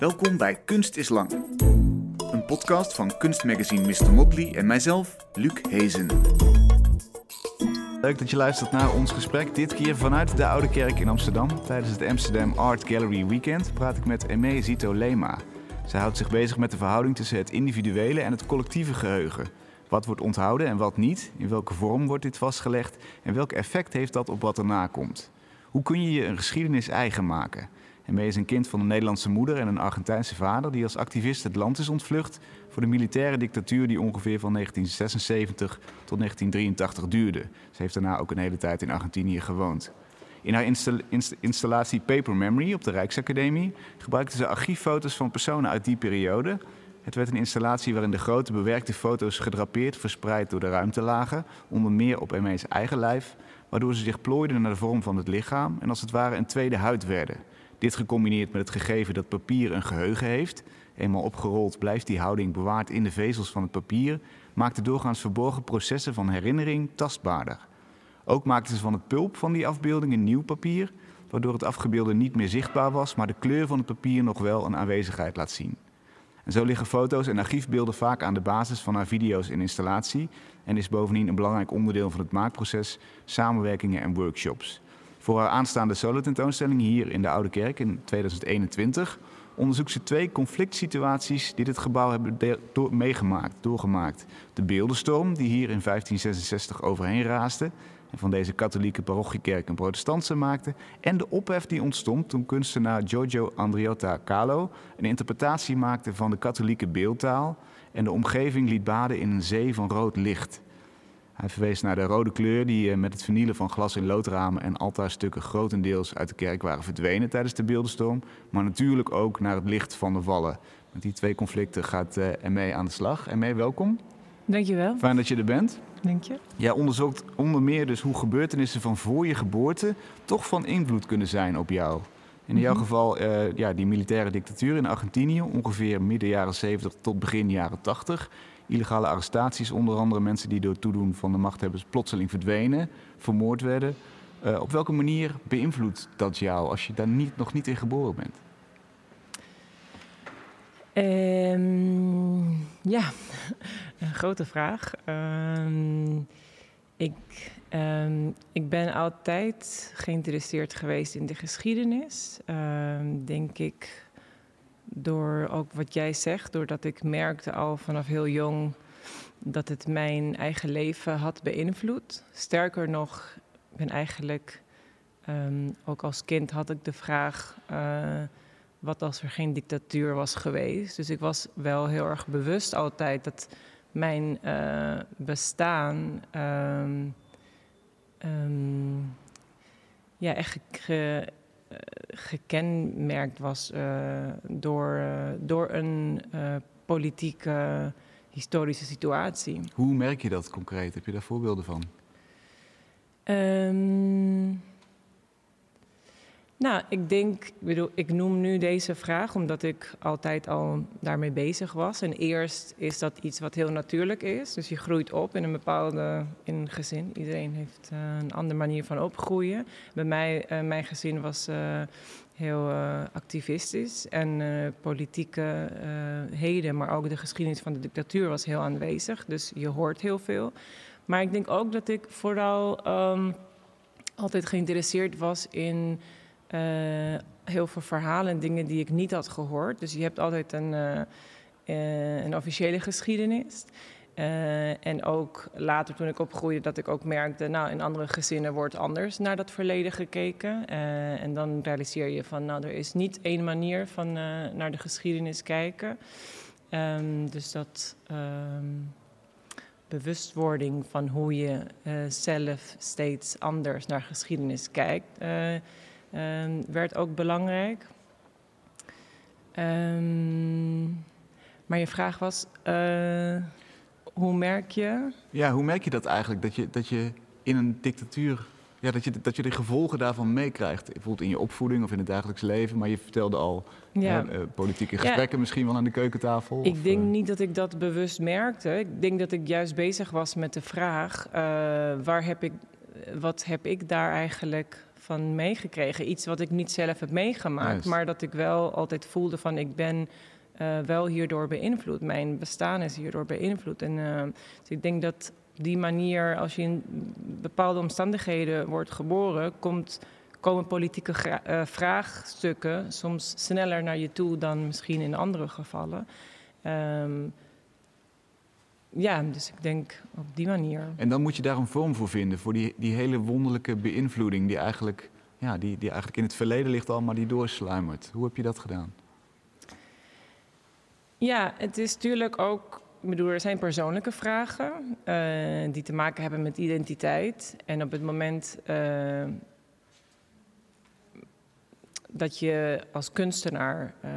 Welkom bij Kunst is Lang. Een podcast van kunstmagazine Mr. Motley en mijzelf, Luc Hezen. Leuk dat je luistert naar ons gesprek. Dit keer vanuit de Oude Kerk in Amsterdam. Tijdens het Amsterdam Art Gallery Weekend praat ik met Eme Zito Lema. Zij houdt zich bezig met de verhouding tussen het individuele en het collectieve geheugen. Wat wordt onthouden en wat niet? In welke vorm wordt dit vastgelegd? En welk effect heeft dat op wat erna komt? Hoe kun je je een geschiedenis eigen maken? Eme is een kind van een Nederlandse moeder en een Argentijnse vader die als activist het land is ontvlucht voor de militaire dictatuur die ongeveer van 1976 tot 1983 duurde. Ze heeft daarna ook een hele tijd in Argentinië gewoond. In haar installatie Paper Memory op de Rijksacademie gebruikte ze archieffoto's van personen uit die periode. Het werd een installatie waarin de grote bewerkte foto's gedrapeerd verspreid door de ruimte lagen, onder meer op Eme's eigen lijf, waardoor ze zich plooiden naar de vorm van het lichaam en als het ware een tweede huid werden. Dit gecombineerd met het gegeven dat papier een geheugen heeft, eenmaal opgerold blijft die houding bewaard in de vezels van het papier, maakte doorgaans verborgen processen van herinnering tastbaarder. Ook maakten ze van het pulp van die afbeelding een nieuw papier, waardoor het afgebeelde niet meer zichtbaar was, maar de kleur van het papier nog wel een aanwezigheid laat zien. En zo liggen foto's en archiefbeelden vaak aan de basis van haar video's in installatie en is bovendien een belangrijk onderdeel van het maakproces, samenwerkingen en workshops. Voor haar aanstaande solo-tentoonstelling hier in de Oude Kerk in 2021 onderzoekt ze twee conflict situaties die dit gebouw hebben meegemaakt, doorgemaakt. De beeldenstorm die hier in 1566 overheen raasde en van deze katholieke parochiekerk een protestantse maakte. En de ophef die ontstond toen kunstenaar Giorgio Andriotta Calo een interpretatie maakte van de katholieke beeldtaal en de omgeving liet baden in een zee van rood licht. Hij verwees naar de rode kleur die eh, met het vernielen van glas in loodramen en altaarstukken grotendeels uit de kerk waren verdwenen tijdens de beeldenstorm. Maar natuurlijk ook naar het licht van de wallen. Met die twee conflicten gaat uh, eh, aan de slag. ME, welkom. Dankjewel. Fijn dat je er bent. Dank je. Jij onderzoekt onder meer dus hoe gebeurtenissen van voor je geboorte toch van invloed kunnen zijn op jou. In jouw mhm. geval uh, ja, die militaire dictatuur in Argentinië, ongeveer midden jaren 70 tot begin jaren 80 illegale arrestaties, onder andere mensen die door toedoen van de machthebbers plotseling verdwenen, vermoord werden. Uh, op welke manier beïnvloedt dat jou als je daar niet, nog niet in geboren bent? Um, ja, een grote vraag. Um, ik, um, ik ben altijd geïnteresseerd geweest in de geschiedenis. denk ik door ook wat jij zegt, doordat ik merkte al vanaf heel jong dat het mijn eigen leven had beïnvloed. Sterker nog, ik ben eigenlijk um, ook als kind had ik de vraag: uh, wat als er geen dictatuur was geweest? Dus ik was wel heel erg bewust altijd dat mijn uh, bestaan um, um, ja, echt eh, gekenmerkt was uh, door, uh, door een politieke historische situatie. Hoe merk je dat concreet? Heb je daar voorbeelden van? Um, nou, ik denk, ik bedoel, ik noem nu deze vraag omdat ik altijd al daarmee bezig was. En eerst is dat iets wat heel natuurlijk is. Dus je groeit op in een bepaalde in een gezin. Iedereen heeft uh, een andere manier van opgroeien. Bij mij, uh, mijn gezin was uh, heel activistisch en politieke heden, maar ook de geschiedenis van de dictatuur was heel aanwezig. Dus je hoort heel veel. Maar ik denk ook dat ik vooral um, altijd geïnteresseerd was in heel veel verhalen en dingen die ik niet had gehoord. Dus je hebt altijd een, uh, een officiële geschiedenis. en ook later toen ik opgroeide, dat ik ook merkte, nou, in andere gezinnen wordt anders naar dat verleden gekeken. en dan realiseer je van, nou, er is niet één manier van naar de geschiedenis kijken. Um, dus dat um, bewustwording van hoe je zelf steeds anders naar geschiedenis kijkt um, werd ook belangrijk. Um, maar je vraag was, uh, hoe merk je? Ja, hoe merk je dat eigenlijk? Dat je, dat je in een dictatuur, ja, dat, je, dat je de gevolgen daarvan meekrijgt. Bijvoorbeeld in je opvoeding of in het dagelijks leven. Maar je vertelde al ja. hè, uh, politieke gesprekken ja. misschien wel aan de keukentafel. Ik of, denk uh... niet dat ik dat bewust merkte. Ik denk dat ik juist bezig was met de vraag, waar heb ik, wat heb ik daar eigenlijk van meegekregen. Iets wat ik niet zelf heb meegemaakt, maar dat ik wel altijd voelde van ik ben eh, wel hierdoor beïnvloed. Mijn bestaan is hierdoor beïnvloed. En eh, dus ik denk dat die manier, als je in bepaalde omstandigheden wordt geboren, komt, komen politieke eh, vraagstukken soms sneller naar je toe dan misschien in andere gevallen. Ehm, ja, dus ik denk op die manier. En dan moet je daar een vorm voor vinden, voor die, die hele wonderlijke beïnvloeding die eigenlijk, ja, die, die eigenlijk in het verleden ligt al, maar die doorsluimert. Hoe heb je dat gedaan? Ja, het is natuurlijk ook. Ik bedoel, er zijn persoonlijke vragen eh, die te maken hebben met identiteit. En op het moment eh, dat je als kunstenaar eh,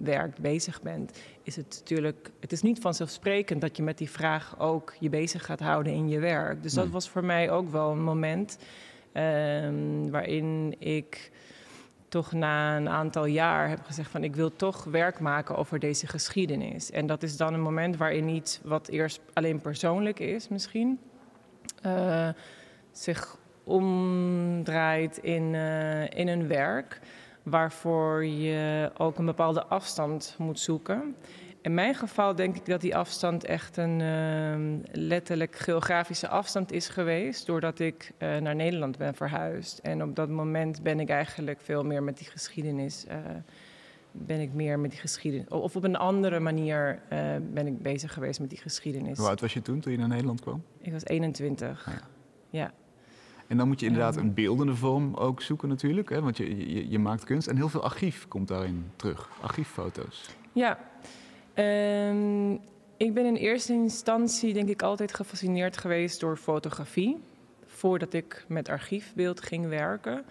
werkt, bezig bent, is het natuurlijk. Het is niet vanzelfsprekend dat je met die vraag ook je bezig gaat houden in je werk. Dus dat Nee. was voor mij ook wel een moment ehm, waarin ik toch na een aantal jaar heb gezegd van ik wil toch werk maken over deze geschiedenis. En dat is dan een moment waarin iets wat eerst alleen persoonlijk is misschien, eh, zich omdraait in, eh, in een werk waarvoor je ook een bepaalde afstand moet zoeken. In mijn geval denk ik dat die afstand echt een ehm, letterlijk geografische afstand is geweest, doordat ik eh, naar Nederland ben verhuisd. En op dat moment ben ik eigenlijk veel meer met die geschiedenis, eh, ben ik meer met die geschiedenis, of op een andere manier eh, ben ik bezig geweest met die geschiedenis. Hoe oud was je toen, toen je naar Nederland kwam? Ik was 21. Ah ja. ja. En dan moet je inderdaad een beeldende vorm ook zoeken natuurlijk, hè? want je, je, je maakt kunst en heel veel archief komt daarin terug, archieffoto's. Ja, Ehm, ik ben in eerste instantie denk ik altijd gefascineerd geweest door fotografie. Voordat ik met archiefbeeld ging werken.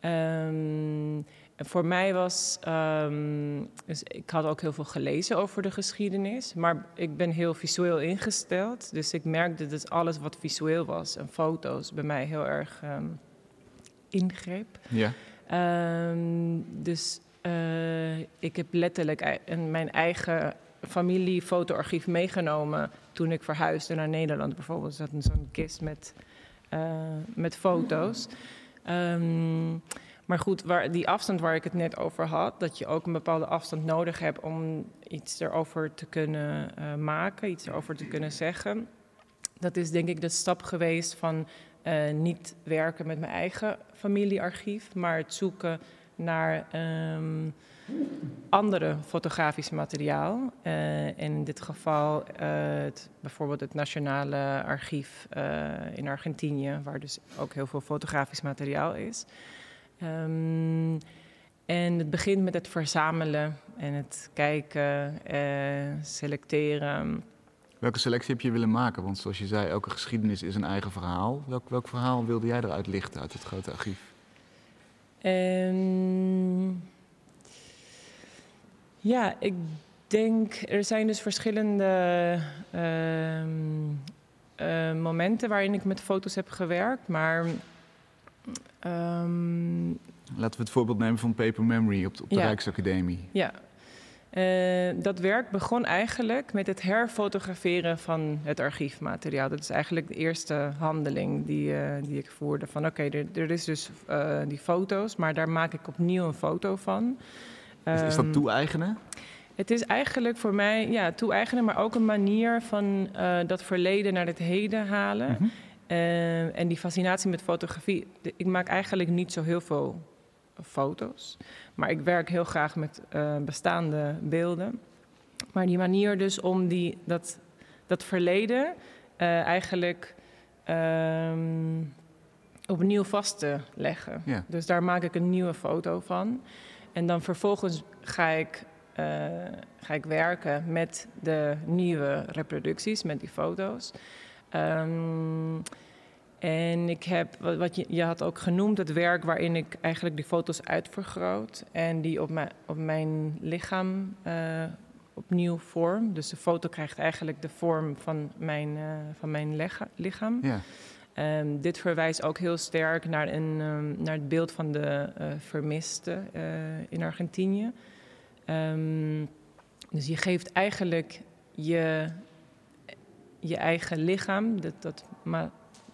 Ehm, en voor mij was, ehm, dus ik had ook heel veel gelezen over de geschiedenis, maar ik ben heel visueel ingesteld. Dus ik merkte dat alles wat visueel was en foto's bij mij heel erg ehm, ingreep. Ja. Ehm, dus eh, ik heb letterlijk mijn eigen familiefotoarchief meegenomen toen ik verhuisde naar Nederland. Bijvoorbeeld Er zat een zo'n kist met, eh, met foto's. Ehm, maar goed, waar, die afstand waar ik het net over had, dat je ook een bepaalde afstand nodig hebt om iets erover te kunnen eh, maken, iets erover te kunnen zeggen. Dat is denk ik de stap geweest van eh, niet werken met mijn eigen familiearchief, maar het zoeken naar ehm, andere fotografisch materiaal. Eh, en in dit geval eh, het, bijvoorbeeld het Nationale Archief eh, in Argentinië, waar dus ook heel veel fotografisch materiaal is. Ehm, en het begint met het verzamelen en het kijken, eh, selecteren. Welke selectie heb je willen maken? Want zoals je zei, elke geschiedenis is een eigen verhaal. Welk, welk verhaal wilde jij eruit lichten uit het grote archief? Ehm, ja, ik denk, er zijn dus verschillende ehm, eh, momenten waarin ik met foto's heb gewerkt, maar ehm, Laten we het voorbeeld nemen van Paper Memory op de, op de Ja. Rijksacademie. ja. Eh, dat werk begon eigenlijk met het herfotograferen van het archiefmateriaal. Dat is eigenlijk de eerste handeling die, eh, die ik voerde. Van oké, er, er is dus eh, die foto's, maar daar maak ik opnieuw een foto van. Is, is dat Ehm, toe-eigenen? Het is eigenlijk voor mij ja, toe-eigenen, maar ook een manier van dat verleden naar het heden halen. Mhm. Eh, en die fascinatie met fotografie. De- ik maak eigenlijk niet zo heel veel foto's. Maar ik werk heel graag met eh, bestaande beelden. Maar die manier dus om die, dat, dat verleden eh, eigenlijk ehm, opnieuw vast te leggen. Ja. Dus daar maak ik een nieuwe foto van. En dan vervolgens ga ik, ga ik werken met de nieuwe reproducties, met die foto's. Ehm, en ik heb, wat, wat je, je had ook genoemd, het werk waarin ik eigenlijk die foto's uitvergroot en die op mijn, op mijn lichaam eh, opnieuw vorm. Dus de foto krijgt eigenlijk de vorm van mijn, eh, van mijn lega- lichaam. Ja. Ehm, dit verwijst ook heel sterk naar, een, ehm, naar het beeld van de eh vermiste in Argentinië. Dus je geeft eigenlijk je, je eigen lichaam, dat, dat ma-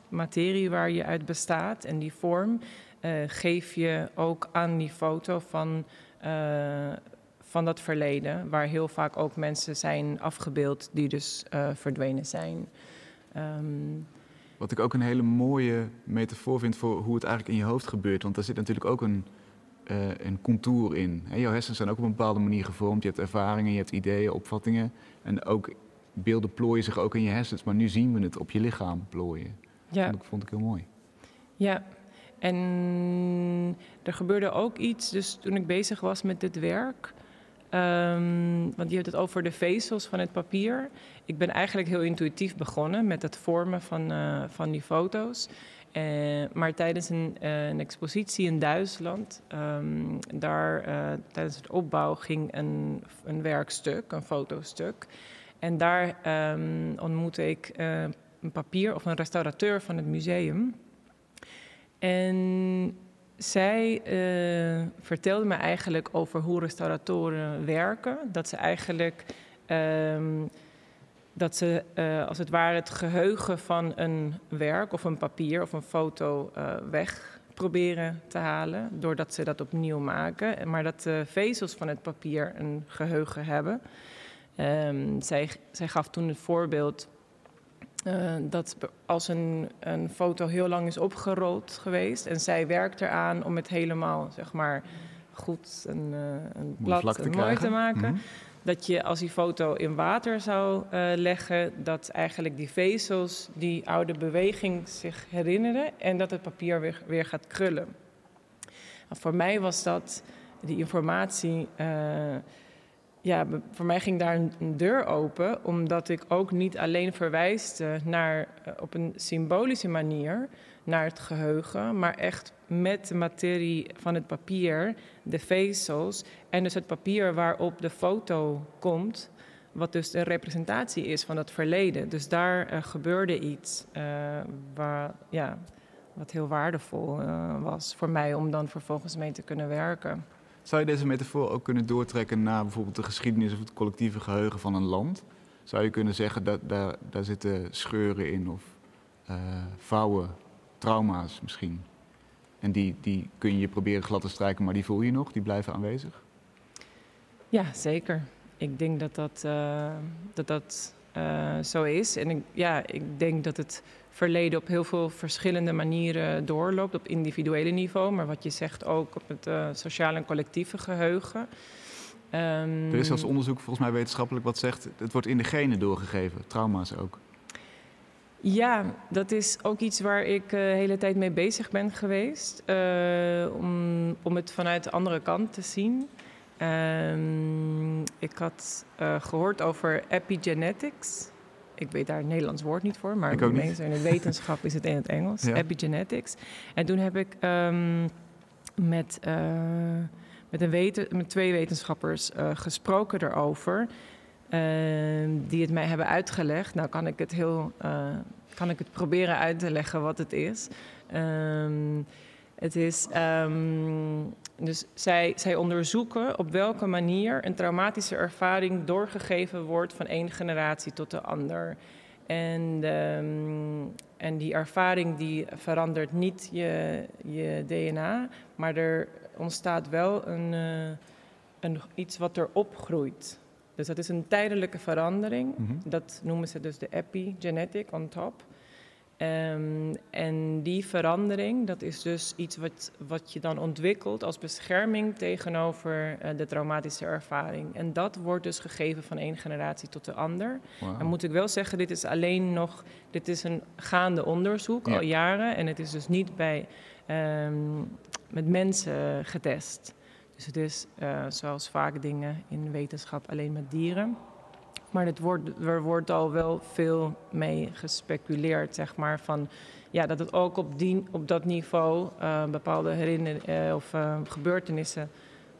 materie waar je uit bestaat en die vorm uh, geef je ook aan die foto van, uh, van dat verleden, waar heel vaak ook mensen zijn afgebeeld die dus uh, verdwenen zijn. Um, Wat ik ook een hele mooie metafoor vind voor hoe het eigenlijk in je hoofd gebeurt, want daar zit natuurlijk ook een, een contour in. Jouw hersenen zijn ook op een bepaalde manier gevormd. Je hebt ervaringen, je hebt ideeën, opvattingen. En ook beelden plooien zich ook in je hersens, maar nu zien we het op je lichaam plooien. Ja. Dat vond ik heel mooi. Ja, en er gebeurde ook iets, dus toen ik bezig was met dit werk. Um, want je hebt het over de vezels van het papier. Ik ben eigenlijk heel intuïtief begonnen met het vormen van, uh, van die foto's. Uh, maar tijdens een, uh, een, expositie in Duitsland, um, daar tijdens het opbouw ging een, een werkstuk, een fotostuk. En daar um, ontmoette ik een papier of een restaurateur van het museum. En zij uh, vertelde me eigenlijk over hoe restauratoren werken. Dat ze eigenlijk, um, dat ze uh, als het ware het geheugen van een werk of een papier of een foto uh, weg proberen te halen. Doordat ze dat opnieuw maken. Maar dat de vezels van het papier een geheugen hebben. Um, zij, zij gaf toen het voorbeeld uh, dat als een, een foto heel lang is opgerold geweest en zij werkt eraan om het helemaal, zeg maar, goed en, uh, een plat en mooi te maken. Mm -hmm. Dat je als die foto in water zou uh, leggen, dat eigenlijk die vezels die oude beweging zich herinneren en dat het papier weer, weer gaat krullen. Nou, voor mij was dat die informatie ja, voor mij ging daar een, deur open, omdat ik ook niet alleen verwijste naar, uh, op een symbolische manier naar het geheugen, maar echt met de materie van het papier, de vezels en dus het papier waarop de foto komt, wat dus een representatie is van het verleden. Dus daar uh, gebeurde iets uh, waar, ja, wat heel waardevol was voor mij om dan vervolgens mee te kunnen werken. Zou je deze metafoor ook kunnen doortrekken naar bijvoorbeeld de geschiedenis of het collectieve geheugen van een land? Zou je kunnen zeggen dat daar, daar zitten scheuren in of uh, vouwen, trauma's misschien? En die, die kun je proberen glad te strijken, maar die voel je nog, die blijven aanwezig? Ja, zeker. Ik denk dat dat, uh, dat, dat uh, zo is. En ik, ja, ik denk dat het verleden op heel veel verschillende manieren doorloopt, op individuele niveau, maar wat je zegt ook op het uh, sociale en collectieve geheugen. Um, er is zelfs onderzoek, volgens mij wetenschappelijk, wat zegt het wordt in de genen doorgegeven, trauma's ook. Ja, dat is ook iets waar ik de uh, hele tijd mee bezig ben geweest, uh, om, om het vanuit de andere kant te zien. Um, ik had uh, gehoord over epigenetics. Ik weet daar een Nederlands woord niet voor, maar in de wetenschap is het in het Engels. Ja. Epigenetics. En toen heb ik um, met, uh, met, een weten, met twee wetenschappers uh, gesproken erover. die het mij hebben uitgelegd. Nou kan ik het heel kan ik het proberen uit te leggen wat het is. Um, het is um, dus zij, zij onderzoeken op welke manier een traumatische ervaring doorgegeven wordt van één generatie tot de ander. En, um, en die ervaring die verandert niet je, je DNA, maar er ontstaat wel een, uh, een, iets wat erop groeit. Dus dat is een tijdelijke verandering. Mm -hmm. Dat noemen ze dus de epigenetic on top. Um, en die verandering, dat is dus iets wat, wat je dan ontwikkelt als bescherming tegenover uh, de traumatische ervaring. En dat wordt dus gegeven van één generatie tot de ander. Wow. Dan moet ik wel zeggen, dit is alleen nog, dit is een gaande onderzoek, ja. al jaren. En het is dus niet bij, um, met mensen getest. Dus het is, uh, zoals vaak dingen in wetenschap, alleen met dieren. Maar het wordt, er wordt al wel veel mee gespeculeerd, zeg maar, van ja, dat het ook op, die, op dat niveau uh, bepaalde herinneringen uh, of uh, gebeurtenissen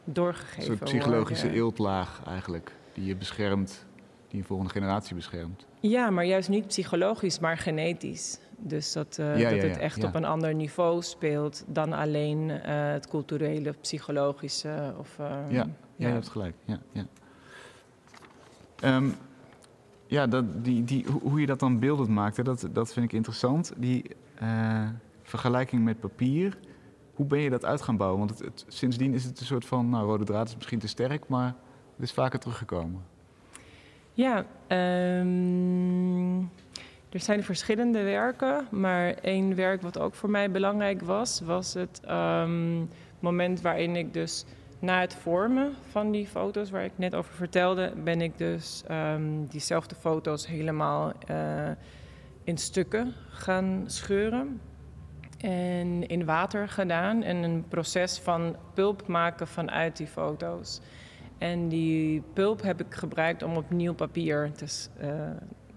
doorgegeven worden. Een soort psychologische worden. eeltlaag eigenlijk, die je beschermt, die je volgende generatie beschermt. Ja, maar juist niet psychologisch, maar genetisch. Dus dat, ja, dat ja, het echt op een ander niveau speelt dan alleen het culturele, psychologische. Of, ja, ja, je hebt gelijk. Ja, ja. Um, ja, dat, die, die, hoe je dat dan beeldend maakt, dat, dat vind ik interessant. Die, eh, vergelijking met papier. Hoe ben je dat uit gaan bouwen? Want het, sindsdien is het een soort van, nou, rode draad is misschien te sterk, maar het is vaker teruggekomen. Ja, ehm, er zijn verschillende werken, maar één werk wat ook voor mij belangrijk was, was het ehm, moment waarin ik dus na het vormen van die foto's waar ik net over vertelde, ben ik dus ehm, diezelfde foto's helemaal uh, in stukken gaan scheuren. En in water gedaan en een proces van pulp maken vanuit die foto's. En die pulp heb ik gebruikt om opnieuw papier te, uh,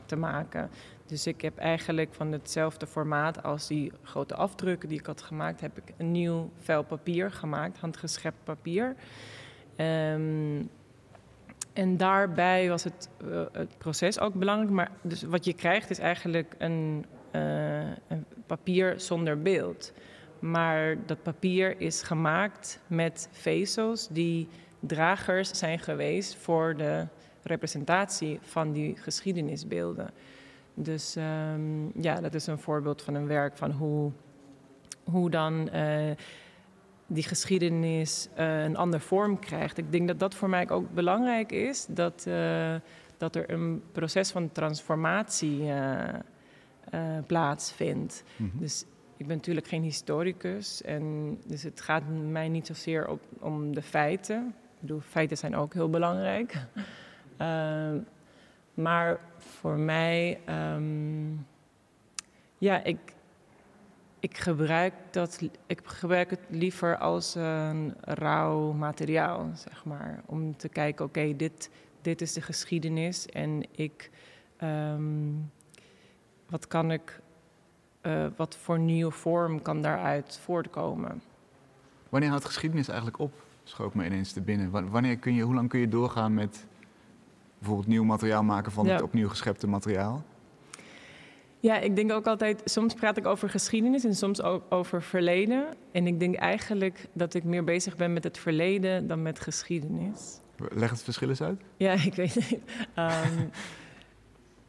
te maken. Dus ik heb eigenlijk van hetzelfde formaat als die grote afdrukken die ik had gemaakt, heb ik een nieuw vel papier gemaakt, handgeschept papier. Um, en daarbij was het, uh, het, proces ook belangrijk. Maar dus wat je krijgt is eigenlijk een, uh, een, papier zonder beeld. Maar dat papier is gemaakt met vezels die dragers zijn geweest voor de representatie van die geschiedenisbeelden. Dus um, ja, dat is een voorbeeld van een werk van hoe, hoe dan uh, die geschiedenis uh, een andere vorm krijgt. Ik denk dat dat voor mij ook belangrijk is, dat, uh, dat er een proces van transformatie plaatsvindt. Mm -hmm. Dus ik ben natuurlijk geen historicus en dus het gaat mij niet zozeer op, om de feiten. Ik bedoel, feiten zijn ook heel belangrijk. Maar voor mij, um, ja, ik, ik, gebruik dat, ik gebruik het liever als een rauw materiaal, zeg maar. Om te kijken, oké, dit, dit is de geschiedenis en ik, um, wat kan ik, uh, wat voor nieuwe vorm kan daaruit voortkomen? Wanneer houdt geschiedenis eigenlijk op? Schoot me ineens te binnen. Wanneer kun je, hoe lang kun je doorgaan met bijvoorbeeld nieuw materiaal maken van ja. het opnieuw geschepte materiaal? Ja, ik denk ook altijd, soms praat ik over geschiedenis en soms ook over verleden. En ik denk eigenlijk dat ik meer bezig ben met het verleden dan met geschiedenis. Leg het verschil eens uit. Ja, ik weet het. Um,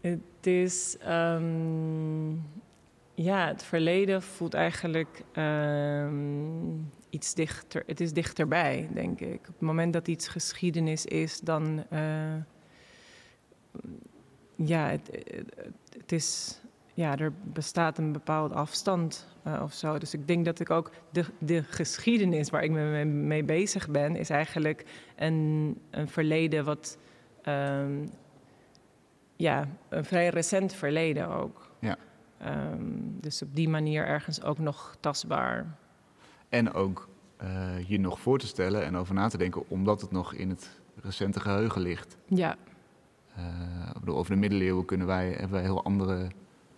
het is. Um, ja, het verleden voelt eigenlijk um, iets dichter. Het is dichterbij, denk ik. Op het moment dat iets geschiedenis is, dan. Uh, ja, het, het, is, ja, er bestaat een bepaalde afstand uh, of zo. Dus ik denk dat ik ook de, de geschiedenis waar ik me mee bezig ben, is eigenlijk een, een verleden wat, um, ja, een vrij recent verleden ook. Ja. Um, dus op die manier ergens ook nog tastbaar. En ook uh, je nog voor te stellen en over na te denken, omdat het nog in het recente geheugen ligt. Ja. Uh, over de middeleeuwen kunnen wij, hebben wij een heel andere,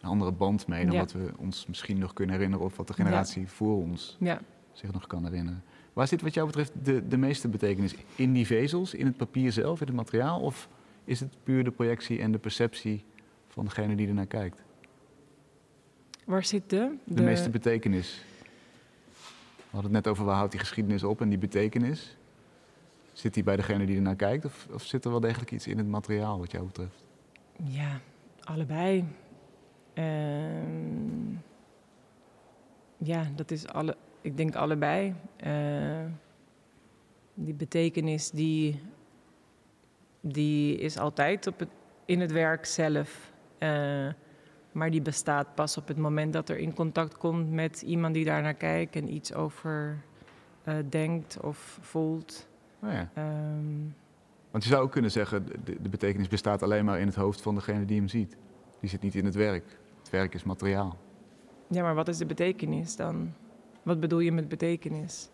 een andere band mee dan ja. wat we ons misschien nog kunnen herinneren of wat de generatie ja. voor ons ja. zich nog kan herinneren. Waar zit wat jou betreft de, de meeste betekenis? In die vezels, in het papier zelf, in het materiaal? Of is het puur de projectie en de perceptie van degene die ernaar kijkt? Waar zit de? De, de meeste betekenis. We hadden het net over waar houdt die geschiedenis op en die betekenis. Zit die bij degene die ernaar kijkt of, of zit er wel degelijk iets in het materiaal wat jou betreft? Ja, allebei. Uh, ja, dat is alle, ik denk allebei. Uh, die betekenis die, die is altijd op het, in het werk zelf. Uh, maar die bestaat pas op het moment dat er in contact komt met iemand die daar naar kijkt en iets over uh, denkt of voelt. Oh ja. um, Want je zou ook kunnen zeggen, de, de, betekenis bestaat alleen maar in het hoofd van degene die hem ziet. Die zit niet in het werk. Het werk is materiaal. Ja, maar wat is de betekenis dan? Wat bedoel je met betekenis?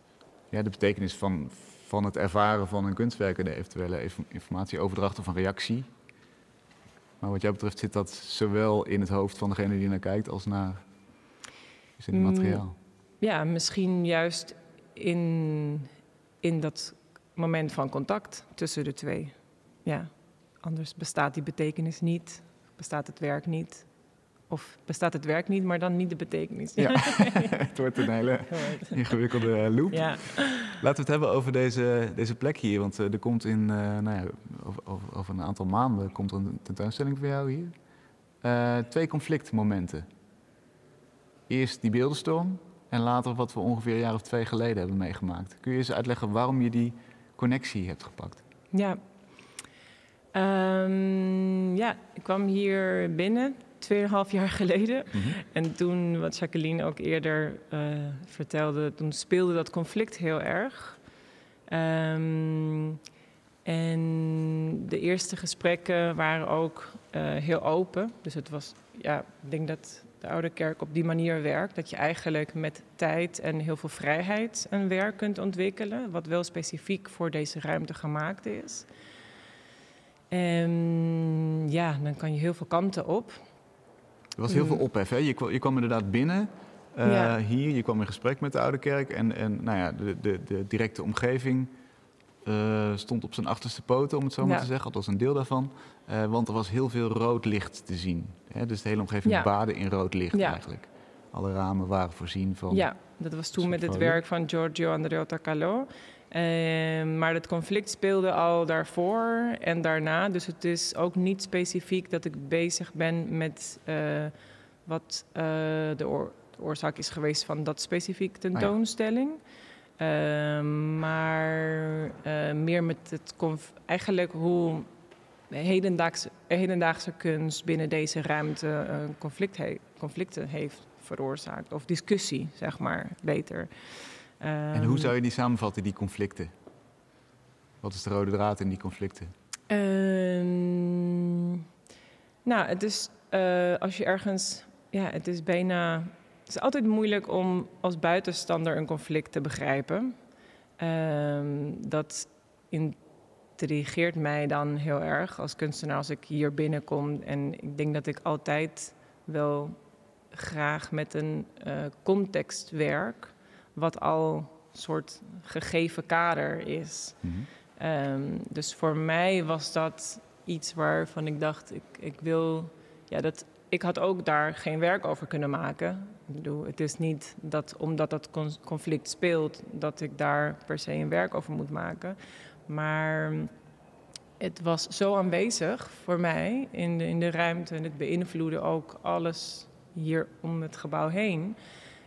Ja, de betekenis van, van het ervaren van een kunstwerk en de eventuele informatieoverdracht of een reactie. Maar wat jou betreft zit dat zowel in het hoofd van degene die naar kijkt als naar is in het materiaal. Ja, misschien juist in, in dat moment van contact tussen de twee. Ja, anders bestaat die betekenis niet, bestaat het werk niet. Of bestaat het werk niet, maar dan niet de betekenis. Ja, het wordt een hele ingewikkelde loop. Ja. Laten we het hebben over deze, deze plek hier. Want uh, er komt in, uh, nou ja, over, over, over, een aantal maanden komt er een tentoonstelling voor jou hier. Uh, twee conflictmomenten. eerst die beeldenstorm en later wat we ongeveer een jaar of twee geleden hebben meegemaakt. Kun je eens uitleggen waarom je die connectie hebt gepakt? Ja. Ehm, ja, ik kwam hier binnen, 2,5 jaar geleden. Mhm. En toen, wat Jacqueline ook eerder eh, vertelde, toen speelde dat conflict heel erg. Ehm, en de eerste gesprekken waren ook eh, heel open. Dus het was, ja, ik denk dat de Oude Kerk op die manier werkt. Dat je eigenlijk met tijd en heel veel vrijheid een werk kunt ontwikkelen. Wat wel specifiek voor deze ruimte gemaakt is. En ja, dan kan je heel veel kanten op. Er was heel Mm. veel ophef. Hè? Je, kwam, je kwam inderdaad binnen eh, Ja. hier. Je kwam in gesprek met de Oude Kerk. En, en nou ja, de, de, de directe omgeving eh, stond op zijn achterste poten, om het zo maar Ja. te zeggen. Althans een deel daarvan. Eh, want er was heel veel rood licht te zien. Hè? Dus de hele omgeving Ja. baadde in rood licht Ja. eigenlijk. Alle ramen waren voorzien van... Ja, dat was toen met het werk van Giorgio Andreotta Calò. Ehm, maar het conflict speelde al daarvoor en daarna. Dus het is ook niet specifiek dat ik bezig ben met eh, wat de, oor- de oorzaak is geweest van dat specifiek tentoonstelling. Ehm, maar eh, meer met het eigenlijk hoe hedendaagse, hedendaagse kunst binnen deze ruimte eh, conflict he- conflicten heeft veroorzaakt. Of discussie, zeg maar, beter. En hoe zou je die samenvatten, die conflicten? Wat is de rode draad in die conflicten? Ehm, nou, het is eh, als je ergens. Ja, het is bijna. Het is altijd moeilijk om als buitenstander een conflict te begrijpen. Ehm, dat intrigeert mij dan heel erg als kunstenaar als ik hier binnenkom. En ik denk dat ik altijd wel graag met een eh, context werk, wat al een soort gegeven kader is. Mhm. Ehm, dus voor mij was dat iets waarvan ik dacht, ik, ik wil, ja, dat, ik had ook daar geen werk over kunnen maken. Ik bedoel, het is niet dat omdat dat con- conflict speelt, dat ik daar per se een werk over moet maken. Maar het was zo aanwezig voor mij in de, in de ruimte en het beïnvloedde ook alles hier om het gebouw heen.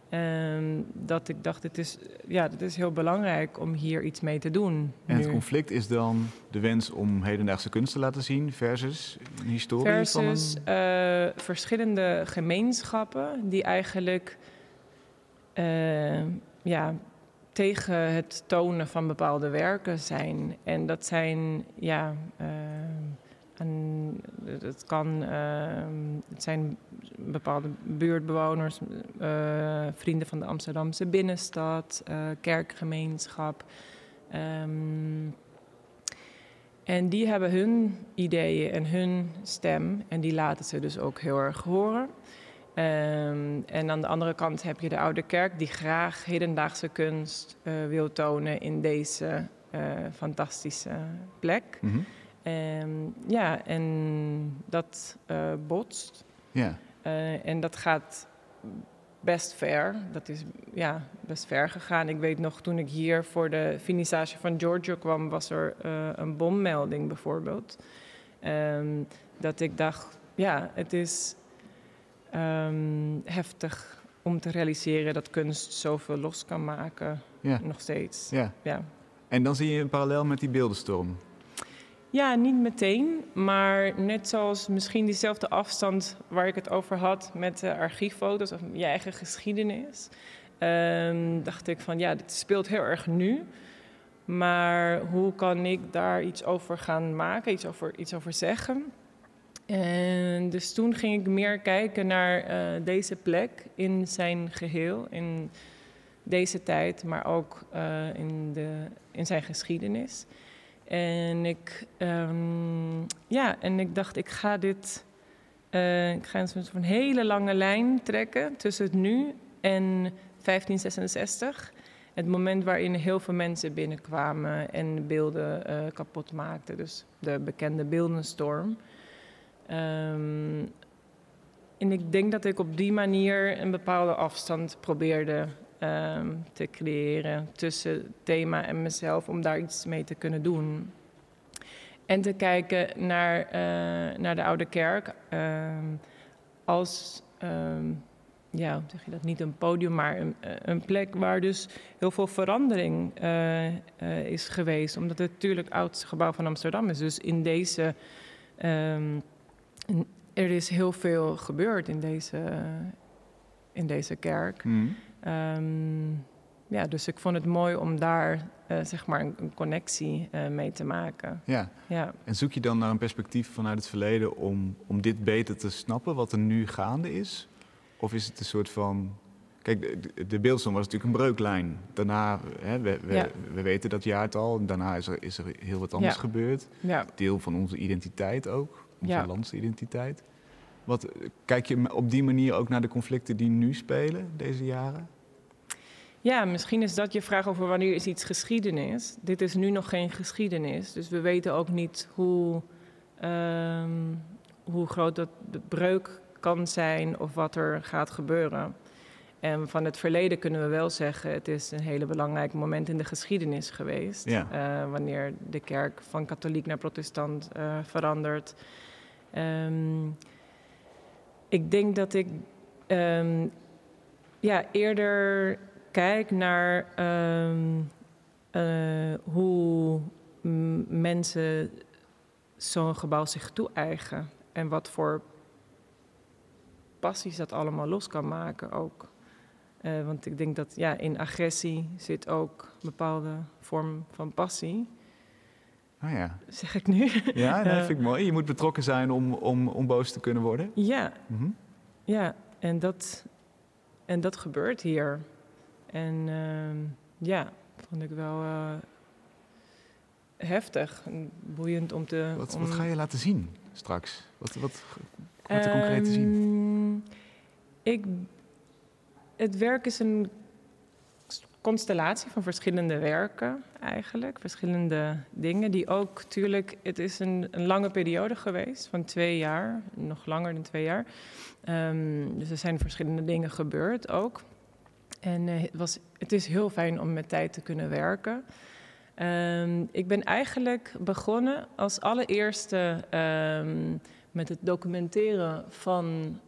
Ehm, dat ik dacht, het is, ja, het is heel belangrijk om hier iets mee te doen. En het nu. conflict is dan de wens om hedendaagse kunst te laten zien versus een historie Versus van een... eh, verschillende gemeenschappen die eigenlijk eh, ja, tegen het tonen van bepaalde werken zijn. En dat zijn, ja, eh, het kan, eh, het zijn bepaalde buurtbewoners, eh, vrienden van de Amsterdamse binnenstad, eh, kerkgemeenschap. Ehm, en die hebben hun ideeën en hun stem en die laten ze dus ook heel erg horen. Ehm, en aan de andere kant heb je de Oude Kerk die graag hedendaagse kunst eh, wil tonen in deze fantastische plek. Mhm. Ehm, ja, en dat eh, botst. Ja, Eh, en dat gaat best ver. Dat is ja, best ver gegaan. Ik weet nog, toen ik hier voor de finissage van Giorgio kwam, was er eh, een bommelding bijvoorbeeld. Ehm, dat ik dacht, ja, het is ehm, heftig om te realiseren dat kunst zoveel los kan maken, ja, nog steeds. ja. Ja. En dan zie je een parallel met die beeldenstorm. Ja, niet meteen, maar net zoals misschien diezelfde afstand waar ik het over had met de archieffoto's of je eigen geschiedenis, ehm, dacht ik van ja, dit speelt heel erg nu. Maar hoe kan ik daar iets over gaan maken, iets over, iets over zeggen? En dus toen ging ik meer kijken naar eh, deze plek in zijn geheel, in deze tijd, maar ook eh, in, de, in zijn geschiedenis. En ik, ehm, ja, en ik dacht, ik ga dit, eh, ik ga een soort van hele lange lijn trekken tussen het nu en 1566. Het moment waarin heel veel mensen binnenkwamen en beelden eh, kapot maakten. Dus de bekende beeldenstorm. Ehm, en ik denk dat ik op die manier een bepaalde afstand probeerde ehm, te creëren tussen thema en mezelf om daar iets mee te kunnen doen. En te kijken naar, eh, naar de Oude Kerk ehm, als ehm, ja, zeg je dat? Niet een podium, maar een, een plek waar dus heel veel verandering is geweest. Omdat het natuurlijk het oudste gebouw van Amsterdam is. Dus in deze. Er is heel veel gebeurd in deze, in deze kerk. Mm. Ja, dus ik vond het mooi om daar uh, zeg maar een, connectie uh, mee te maken. Ja. ja. En zoek je dan naar een perspectief vanuit het verleden om, om dit beter te snappen, wat er nu gaande is? Of is het een soort van. Kijk, de, de was natuurlijk een breuklijn. Daarna, hè, we, we, we, weten dat jaartal. Daarna is er, is er heel wat anders gebeurd. Ja. Deel van onze identiteit ook, onze landsidentiteit. Wat, kijk je op die manier ook naar de conflicten die nu spelen deze jaren? Ja, misschien is dat je vraag over wanneer is iets geschiedenis. Dit is nu nog geen geschiedenis, dus we weten ook niet hoe, ehm, hoe groot dat de breuk kan zijn of wat er gaat gebeuren. En van het verleden kunnen we wel zeggen, het is een hele belangrijk moment in de geschiedenis geweest. Uh, wanneer de kerk van katholiek naar protestant uh, verandert. Um, ik denk dat ik um, ja, eerder kijk naar um, uh, hoe mensen zo'n gebouw zich toe-eigen. En wat voor passies dat allemaal los kan maken ook. Uh, want ik denk dat ja, in agressie zit ook een bepaalde vorm van passie. Oh ja. Zeg ik nu. Ja, dat vind ik mooi. Je moet betrokken zijn om, om, om boos te kunnen worden. Ja, mm ja en, dat, en dat gebeurt hier. En uh, ja, vond ik wel uh, heftig en boeiend om te... Wat, wat ga je laten zien straks? Wat, wat komt er concreet te zien? Ehm, ik, het werk is een constellatie van verschillende werken eigenlijk. Verschillende dingen die ook, tuurlijk, het is een, een lange periode geweest van twee jaar, nog langer dan twee jaar. Um, dus er zijn verschillende dingen gebeurd ook. En uh, het, was, het is heel fijn om met tijd te kunnen werken. Um, ik ben eigenlijk begonnen als allereerste um, met het documenteren van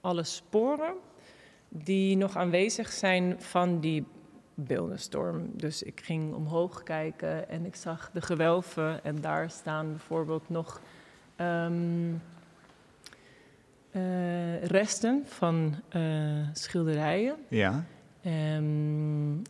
alle sporen die nog aanwezig zijn van die beeldenstorm. Dus ik ging omhoog kijken en ik zag de gewelven en daar staan bijvoorbeeld nog um, uh, resten van uh, schilderijen. Ja. Um,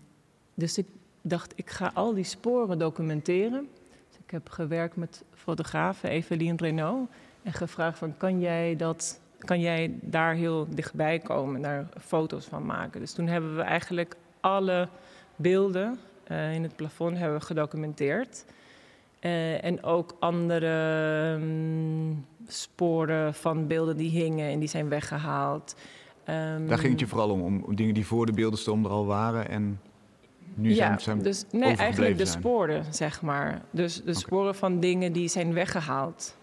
dus ik dacht, ik ga al die sporen documenteren. Dus ik heb gewerkt met fotografe Evelien Renault en gevraagd van, kan jij dat kan jij daar heel dichtbij komen, daar foto's van maken. Dus toen hebben we eigenlijk alle beelden uh, in het plafond hebben we gedocumenteerd. Uh, en ook andere um, sporen van beelden die hingen en die zijn weggehaald. Um, daar ging het je vooral om, om dingen die voor de beeldenstorm er al waren en nu ja, zijn, zijn dus nee, eigenlijk de sporen, zeg maar. Dus de sporen van dingen die zijn weggehaald.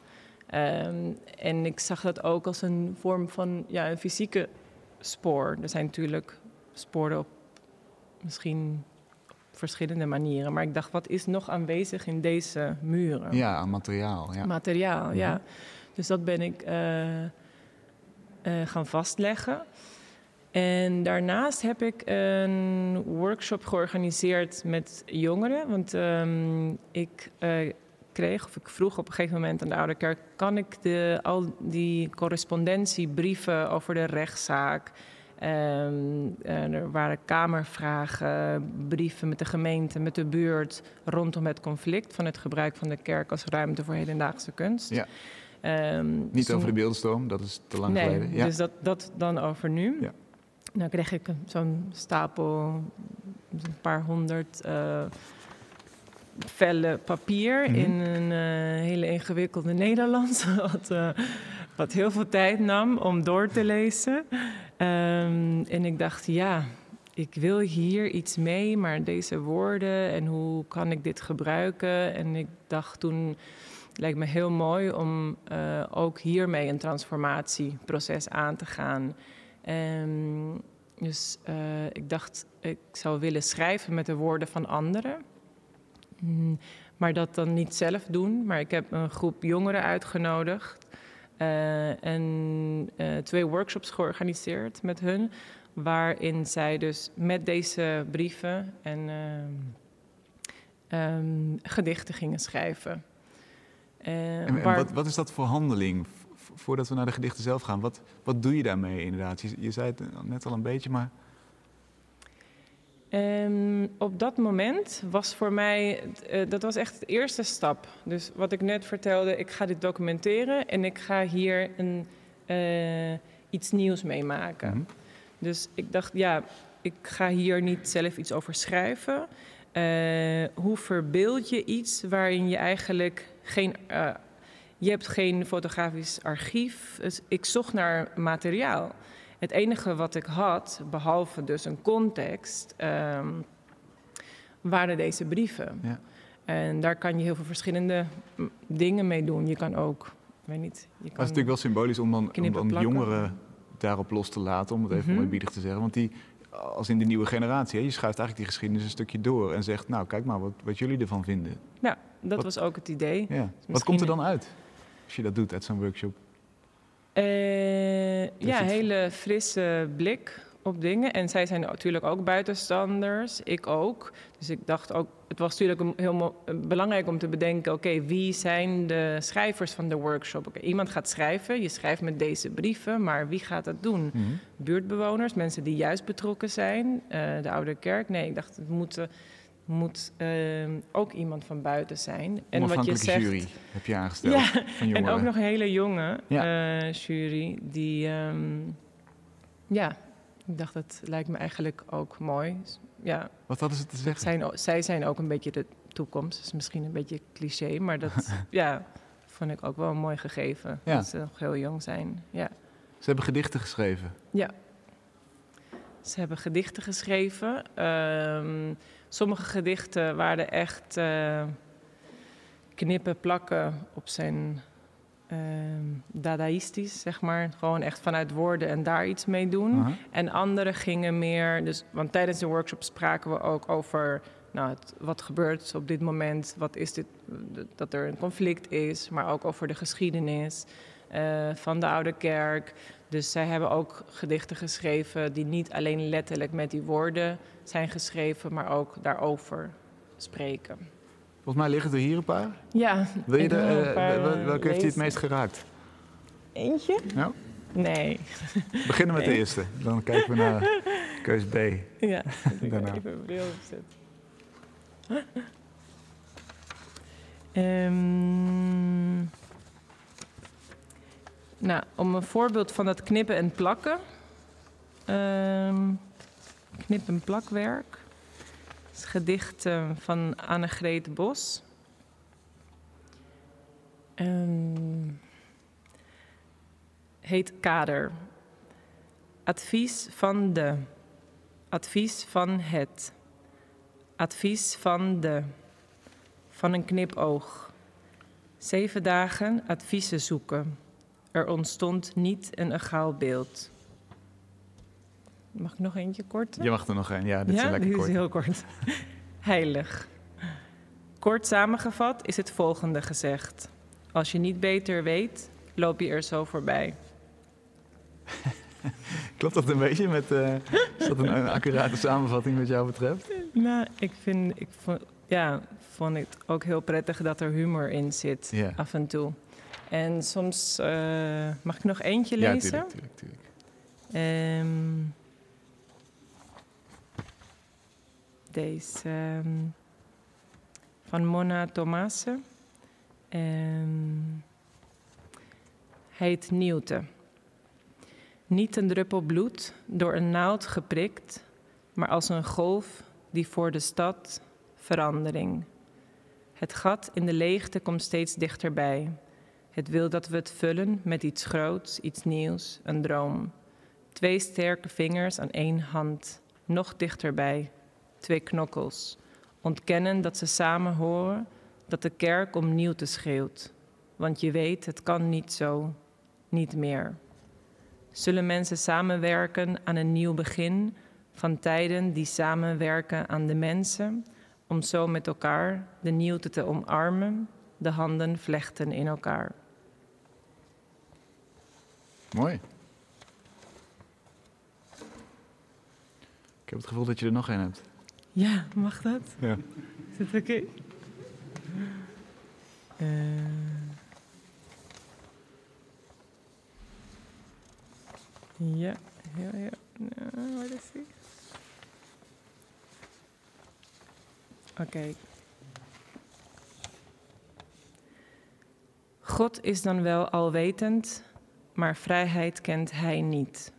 Um, en ik zag dat ook als een vorm van ja, een fysieke spoor. Er zijn natuurlijk sporen op misschien verschillende manieren. Maar ik dacht, wat is nog aanwezig in deze muren? Ja, materiaal. Ja. Materiaal, ja. Mhm. Dus dat ben ik uh, uh, gaan vastleggen. En daarnaast heb ik een workshop georganiseerd met jongeren. Want um, ik uh, kreeg, of ik vroeg op een gegeven moment aan de Oude Kerk: kan ik de, al die correspondentiebrieven over de rechtszaak. Um, er waren kamervragen, brieven met de gemeente, met de buurt rondom het conflict van het gebruik van de kerk als ruimte voor hedendaagse kunst. Ja. Um, Niet over de beeldstorm, dat is te lang nee, geleden. Ja. Dus dat, dat dan over nu. Ja. Nou kreeg ik zo'n stapel, een paar honderd. Uh, vellen papier mhm. in een uh, hele ingewikkelde Nederlands, wat, uh, wat heel veel tijd nam om door te lezen. Um, en ik dacht, ja, ik wil hier iets mee, maar deze woorden en hoe kan ik dit gebruiken? En ik dacht toen, het lijkt me heel mooi om uh, ook hiermee een transformatieproces aan te gaan. Um, dus ik dacht, ik zou willen schrijven met de woorden van anderen. Mm, maar dat dan niet zelf doen. Maar ik heb een groep jongeren uitgenodigd. eh, en eh, twee workshops georganiseerd met hun. Waarin zij dus met deze brieven en ehm, ehm, gedichten gingen schrijven. Eh, en, waar- wat, wat is dat voor handeling? Voordat we naar de gedichten zelf gaan, wat, wat doe je daarmee inderdaad? Je, je zei het net al een beetje, maar Ehm, op dat moment was voor mij, eh, dat was echt de eerste stap. Dus wat ik net vertelde, ik ga dit documenteren en ik ga hier een, eh, iets nieuws meemaken. Mhm. Dus ik dacht, ja, ik ga hier niet zelf iets over schrijven. Eh, hoe verbeeld je iets waarin je eigenlijk geen. je hebt geen fotografisch archief. Dus ik zocht naar materiaal. Het enige wat ik had, behalve dus een context, ehm, waren deze brieven. Ja. En daar kan je heel veel verschillende mm, dingen mee doen. Je kan ook, ik weet niet, je Maar het is kan natuurlijk wel symbolisch om dan, om dan jongeren daarop los te laten, om het even Mhm. oneerbiedig te zeggen. Want die, als in de nieuwe generatie, hè, je schuift eigenlijk die geschiedenis een stukje door en zegt, nou kijk maar wat, wat jullie ervan vinden. Ja, dat Wat- was ook het idee. Ja. Wat misschien komt er dan uit als je dat doet uit zo'n workshop? Eh, ja, hele frisse blik op dingen. En zij zijn natuurlijk ook buitenstanders, ik ook. Dus ik dacht ook, het was natuurlijk heel belangrijk om te bedenken... oké, wie zijn de schrijvers van de workshop? Oké, iemand gaat schrijven, je schrijft met deze brieven... maar wie gaat dat doen? Mhm. Buurtbewoners, mensen die juist betrokken zijn, eh, de Oude Kerk? Nee, ik dacht, het moet, eh, moet eh, ook iemand van buiten zijn. En wat je zegt... jury heb je aangesteld Ja, van en ook nog een hele jonge Ja. eh, jury die, ehm, ja, ik dacht dat lijkt me eigenlijk ook mooi. Ja, Wat hadden ze te zeggen? zijn, zij zijn ook een beetje de toekomst. Dat is misschien een beetje cliché, maar dat ja, vond ik ook wel een mooi gegeven. Ja. Dat ze nog heel jong zijn. Ja. Ze hebben gedichten geschreven. Ze hebben gedichten geschreven. Ehm, sommige gedichten waren echt eh, knippen, plakken op zijn ehm dadaïstisch, zeg maar. Gewoon echt vanuit woorden en daar iets mee doen. En andere gingen meer, dus, want tijdens de workshop spraken we ook over nou, het, wat gebeurt op dit moment, wat is dit, dat er een conflict is, maar ook over de geschiedenis eh, van de Oude Kerk. Dus zij hebben ook gedichten geschreven die niet alleen letterlijk met die woorden zijn geschreven, maar ook daarover spreken. Volgens mij liggen er hier een paar. Ja, Wil je ik de, wil een eh, welke heeft je het meest geraakt? Eentje? Nou, Nee. we beginnen met de eerste. Dan kijken we naar keus B. Ja, dat ik Daarna. even een bril opzet. Ehm, nou, om een voorbeeld van dat knippen en plakken. Ehm knip- en plakwerk. Het is gedicht eh, van Annegreet Bos. Ehm, heet Kader. Advies van de. Advies van het. Advies van de. Van een knipoog. Zeven dagen adviezen zoeken. Er ontstond niet een egaal beeld. Mag ik nog eentje kort? Je mag er nog een. Ja, dit ja, is lekker dit kort. is heel kort. Heilig. Kort samengevat is het volgende gezegd. Als je niet beter weet, loop je er zo voorbij. Klopt dat een beetje met... eh, is dat een, een accurate samenvatting wat jou betreft? Nou, ik vind, ik vond, ja, vond het ook heel prettig dat er humor in zit, af en toe. En soms, eh, mag ik nog eentje Ja, lezen? tuurlijk, tuurlijk, tuurlijk. Ehm, deze ehm, van Mona Tomase. Ehm, heet Nieuwte. Niet een druppel bloed, door een naald geprikt, maar als een golf die voor de stad verandering. Het gat in de leegte komt steeds dichterbij. Het wil dat we het vullen met iets groots, iets nieuws, een droom. Twee sterke vingers aan één hand, nog dichterbij. Twee knokkels. Ontkennen dat ze samen horen, dat de kerk om nieuwte schreeuwt. Want je weet, het kan niet zo, niet meer. Zullen mensen samenwerken aan een nieuw begin van tijden die samenwerken aan de mensen, om zo met elkaar de nieuwte te omarmen, de handen vlechten in elkaar. Mooi. Ik heb het gevoel dat je er nog één hebt. Ja, mag dat? Ja. Is het oké? Eh. ja, ja, ja. Nou, waar is die? Oké. God is dan wel alwetend, maar vrijheid kent hij niet.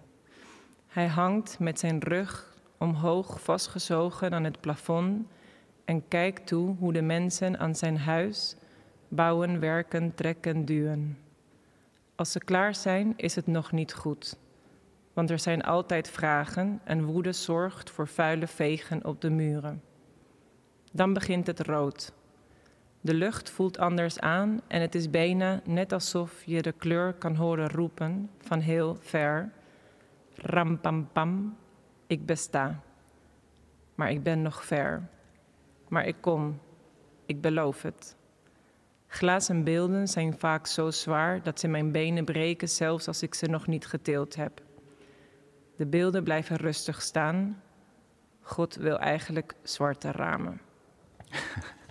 Hij hangt met zijn rug omhoog vastgezogen aan het plafond en kijkt toe hoe de mensen aan zijn huis bouwen, werken, trekken, duwen. Als ze klaar zijn, is het nog niet goed. Want er zijn altijd vragen en woede zorgt voor vuile vegen op de muren. Dan begint het rood. De lucht voelt anders aan en het is bijna net alsof je de kleur kan horen roepen van heel ver. Ram pam pam, ik besta. Maar ik ben nog ver. Maar ik kom, ik beloof het. Glazen beelden zijn vaak zo zwaar dat ze mijn benen breken, zelfs als ik ze nog niet geteeld heb. De beelden blijven rustig staan. God wil eigenlijk zwarte ramen.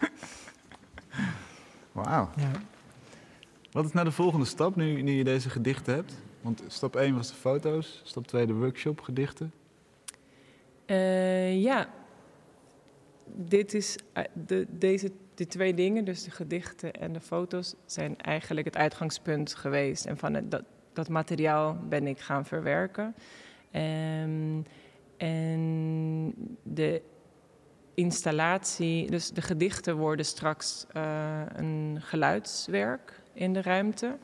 Wauw. Ja. Wat is nou de volgende stap nu, nu je deze gedichten hebt? Want stap 1 was de foto's, stap 2 de workshop gedichten. Eh, ja, dit is, eh, de, deze die twee dingen, dus de gedichten en de foto's, zijn eigenlijk het uitgangspunt geweest. En van het, dat, dat materiaal ben ik gaan verwerken. Ehm, en de installatie, dus de gedichten worden straks eh, een geluidswerk in de ruimte.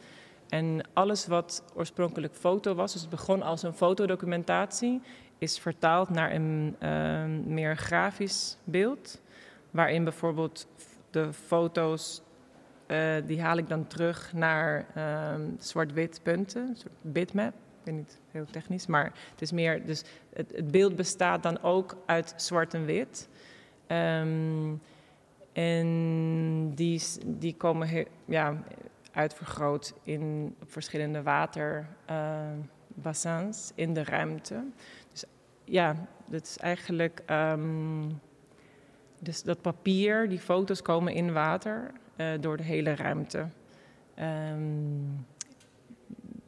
En alles wat oorspronkelijk foto was, dus het begon als een fotodocumentatie, is vertaald naar een ehm, meer grafisch beeld. Waarin bijvoorbeeld de foto's, eh, die haal ik dan terug naar ehm, zwart-wit punten, een soort bitmap. Ik weet niet, heel technisch, maar het is meer, dus het, het beeld bestaat dan ook uit zwart en wit. Ehm, en die, die komen he- ja, uitvergroot in verschillende waterbassins in de ruimte. Dus ja, dat is eigenlijk. ehm, dus dat papier, die foto's komen in water eh, door de hele ruimte. Ehm,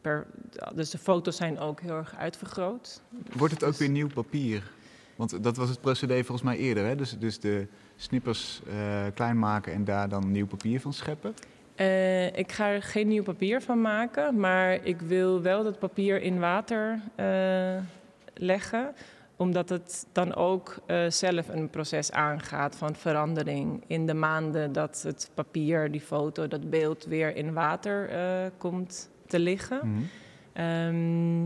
per, dus de foto's zijn ook heel erg uitvergroot. Wordt het ook Dus- weer nieuw papier? Want dat was het procedé volgens mij eerder, hè? Dus, dus de snippers eh, klein maken en daar dan nieuw papier van scheppen. Eh, ik ga er geen nieuw papier van maken, maar ik wil wel dat papier in water eh, leggen, omdat het dan ook zelf een proces aangaat van verandering. In de maanden dat het papier, die foto, dat beeld weer in water komt te liggen. Ehm,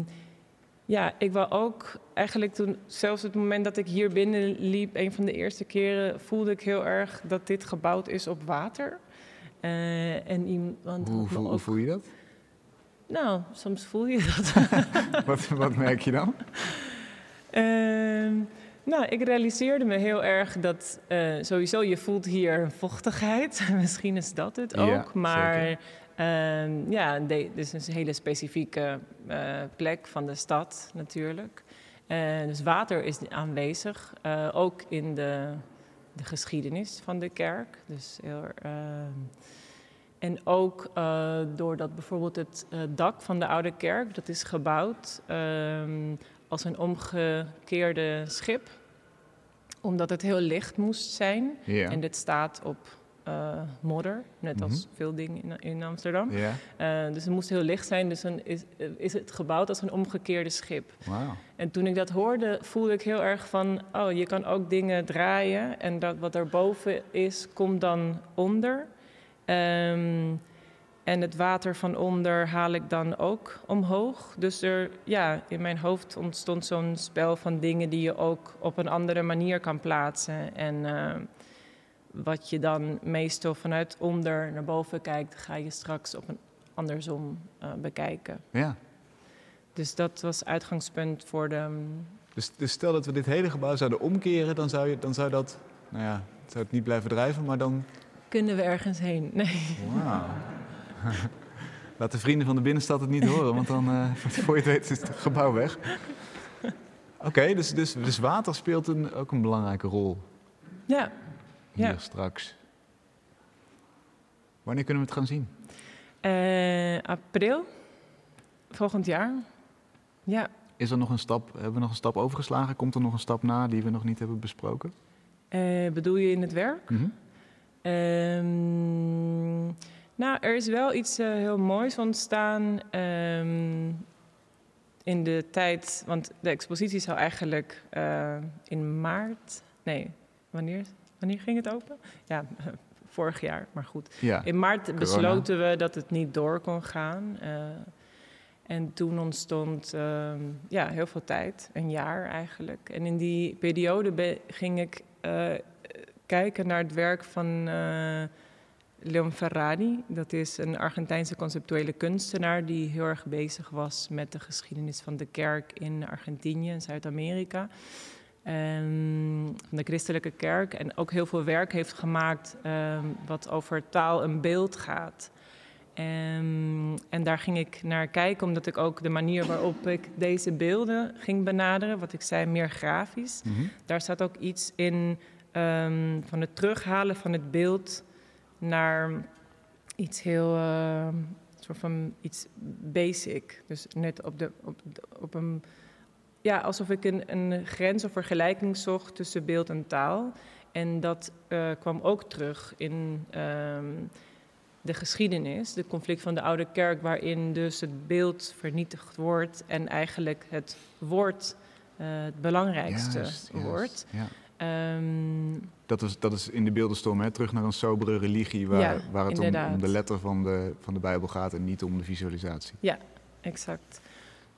ja, ik wil ook eigenlijk toen, zelfs het moment dat ik hier binnen liep, een van de eerste keren, voelde ik heel erg dat dit gebouwd is op water. Eh, en iemand Hoe, voel, hoe voel je dat? Nou, soms voel je dat. wat, wat merk je dan? Ehm, nou, ik realiseerde me heel erg dat eh, sowieso je voelt hier vochtigheid. Misschien is dat het ook. Ja, maar zeker. Ehm, ja, dit is een hele specifieke eh, plek van de stad natuurlijk. Eh, dus water is aanwezig, eh, ook in de, de geschiedenis van de kerk. Dus heel, ehm, en ook doordat bijvoorbeeld het dak van de oude kerk, dat is gebouwd ehm, als een omgekeerde schip. Omdat het heel licht moest zijn. En dit staat op eh, modder, net als Mhm. veel dingen in, in Amsterdam. Eh, dus het moest heel licht zijn, dus dan is, eh, is het gebouwd als een omgekeerde schip. En toen ik dat hoorde, voelde ik heel erg van, oh, je kan ook dingen draaien en dat wat erboven is, komt dan onder. Ehm, en het water van onder haal ik dan ook omhoog. Dus er, ja, in mijn hoofd ontstond zo'n spel van dingen die je ook op een andere manier kan plaatsen. En eh, wat je dan meestal vanuit onder naar boven kijkt, ga je straks op een andersom eh, bekijken. Ja. Dus dat was uitgangspunt voor de. Dus, dus stel dat we dit hele gebouw zouden omkeren, dan zou, je, dan zou dat, nou ja, zou het niet blijven drijven, maar dan, Kunnen we ergens heen? Nee. wauw. Laat de vrienden van de binnenstad het niet horen, want dan, uh, voor je het weet, is het gebouw weg. Oké, dus, dus, dus water speelt een, ook een belangrijke rol. Ja. Hier Ja. straks. Wanneer kunnen we het gaan zien? Eh, april, volgend jaar. Ja. Is er nog een stap, hebben we nog een stap overgeslagen? Komt er nog een stap na die we nog niet hebben besproken? Eh, bedoel je in het werk? Mhm. Ehm, nou, er is wel iets eh, heel moois ontstaan ehm, in de tijd. Want de expositie zou eigenlijk in maart. Nee, wanneer, wanneer ging het open? Ja, vorig jaar, maar goed. Ja. In maart Corona. besloten we dat het niet door kon gaan. eh, en toen ontstond ehm, ja, heel veel tijd, een jaar eigenlijk. En in die periode ging ik eh, kijken naar het werk van eh, Leon Ferrari. Dat is een Argentijnse conceptuele kunstenaar die heel erg bezig was met de geschiedenis van de kerk in Argentinië en Zuid-Amerika. Ehm, van de christelijke kerk. En ook heel veel werk heeft gemaakt ehm, wat over taal en beeld gaat. Ehm, en daar ging ik naar kijken, omdat ik ook de manier waarop ik deze beelden ging benaderen, wat ik zei, meer grafisch. Mhm. Daar staat ook iets in van het terughalen van het beeld naar iets heel, soort van iets basic. Dus net op, de, op, op een, ja, alsof ik een, een grens of vergelijking zocht tussen beeld en taal. En dat eh, kwam ook terug in ehm, de geschiedenis, de conflict van de oude kerk, waarin dus het beeld vernietigd wordt en eigenlijk het woord eh, het belangrijkste Juist, juist, wordt. Ja. Ehm, Dat, is, dat is in de beeldenstorm, hè? terug naar een sobere religie waar, Ja, waar het om, om de letter van de, van de Bijbel gaat en niet om de visualisatie. exact.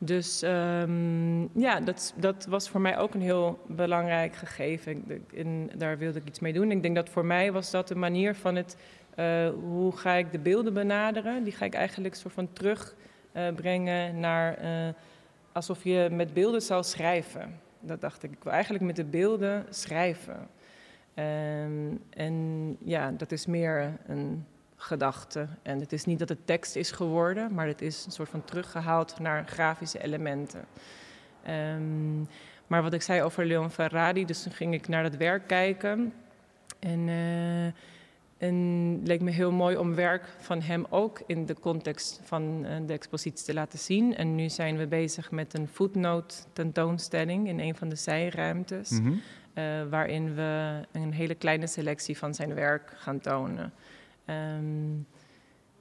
Dus ehm, ja, dat, dat was voor mij ook een heel belangrijk gegeven. En daar wilde ik iets mee doen. Ik denk dat voor mij was dat de manier van het... eh, hoe ga ik de beelden benaderen? Die ga ik eigenlijk soort van terugbrengen naar... eh, alsof je met beelden zou schrijven. Dat dacht ik. Ik wil eigenlijk met de beelden schrijven. Ehm, en ja, dat is meer een gedachte. En het is niet dat het tekst is geworden, maar het is een soort van teruggehaald naar grafische elementen. Ehm, maar wat ik zei over Leon Ferrari, dus toen ging ik naar dat werk kijken. En, eh, en het leek me heel mooi om werk van hem ook in de context van eh, de expositie te laten zien. En nu zijn we bezig met een footnote tentoonstelling in een van de zijruimtes. Mhm. eh, waarin we een hele kleine selectie van zijn werk gaan tonen. Ehm,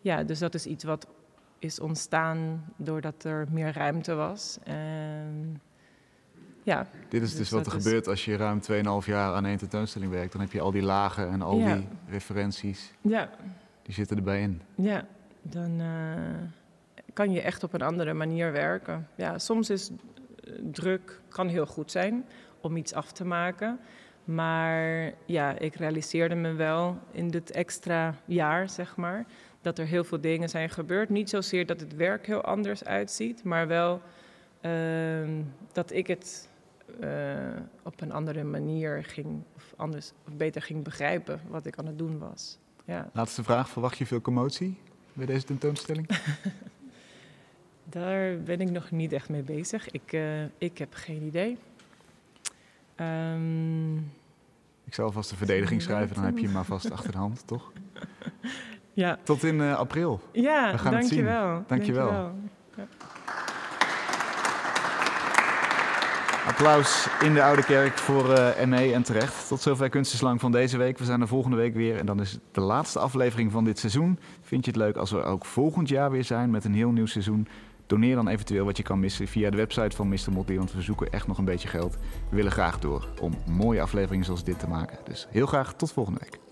ja, dus dat is iets wat is ontstaan doordat er meer ruimte was. Ehm, ja, Dit is dus, Dus wat er is- gebeurt als je ruim 2,5 jaar aan één tentoonstelling werkt. Dan heb je al die lagen en al Ja. die referenties, ja, die zitten erbij in. ja. Dan eh, kan je echt op een andere manier werken. Ja, soms is eh, druk kan heel goed zijn om iets af te maken. Maar ja, ik realiseerde me wel in dit extra jaar, zeg maar, dat er heel veel dingen zijn gebeurd. Niet zozeer dat het werk heel anders uitziet, maar wel ehm, dat ik het eh, op een andere manier ging, of anders, of beter ging begrijpen wat ik aan het doen was. Ja, Laatste vraag, verwacht je veel commotie bij deze tentoonstelling? daar ben ik nog niet echt mee bezig. Ik, eh, ik heb geen idee. Ehm, Ik zal alvast de verdediging schrijven, dan heb je hem maar vast achter de hand, toch? ja, Tot in eh, april. ja We gaan het zien. dankjewel. Dankjewel. dankjewel. Applaus in de Oude Kerk voor eh ME en terecht. Tot zover Kunstenslang van deze week. We zijn er volgende week weer en dan is het de laatste aflevering van dit seizoen. Vind je het leuk als we ook volgend jaar weer zijn met een heel nieuw seizoen? Doneer dan eventueel wat je kan missen via de website van Mr. Motley, want we zoeken echt nog een beetje geld. We willen graag door om mooie afleveringen zoals dit te maken. Dus heel graag tot volgende week.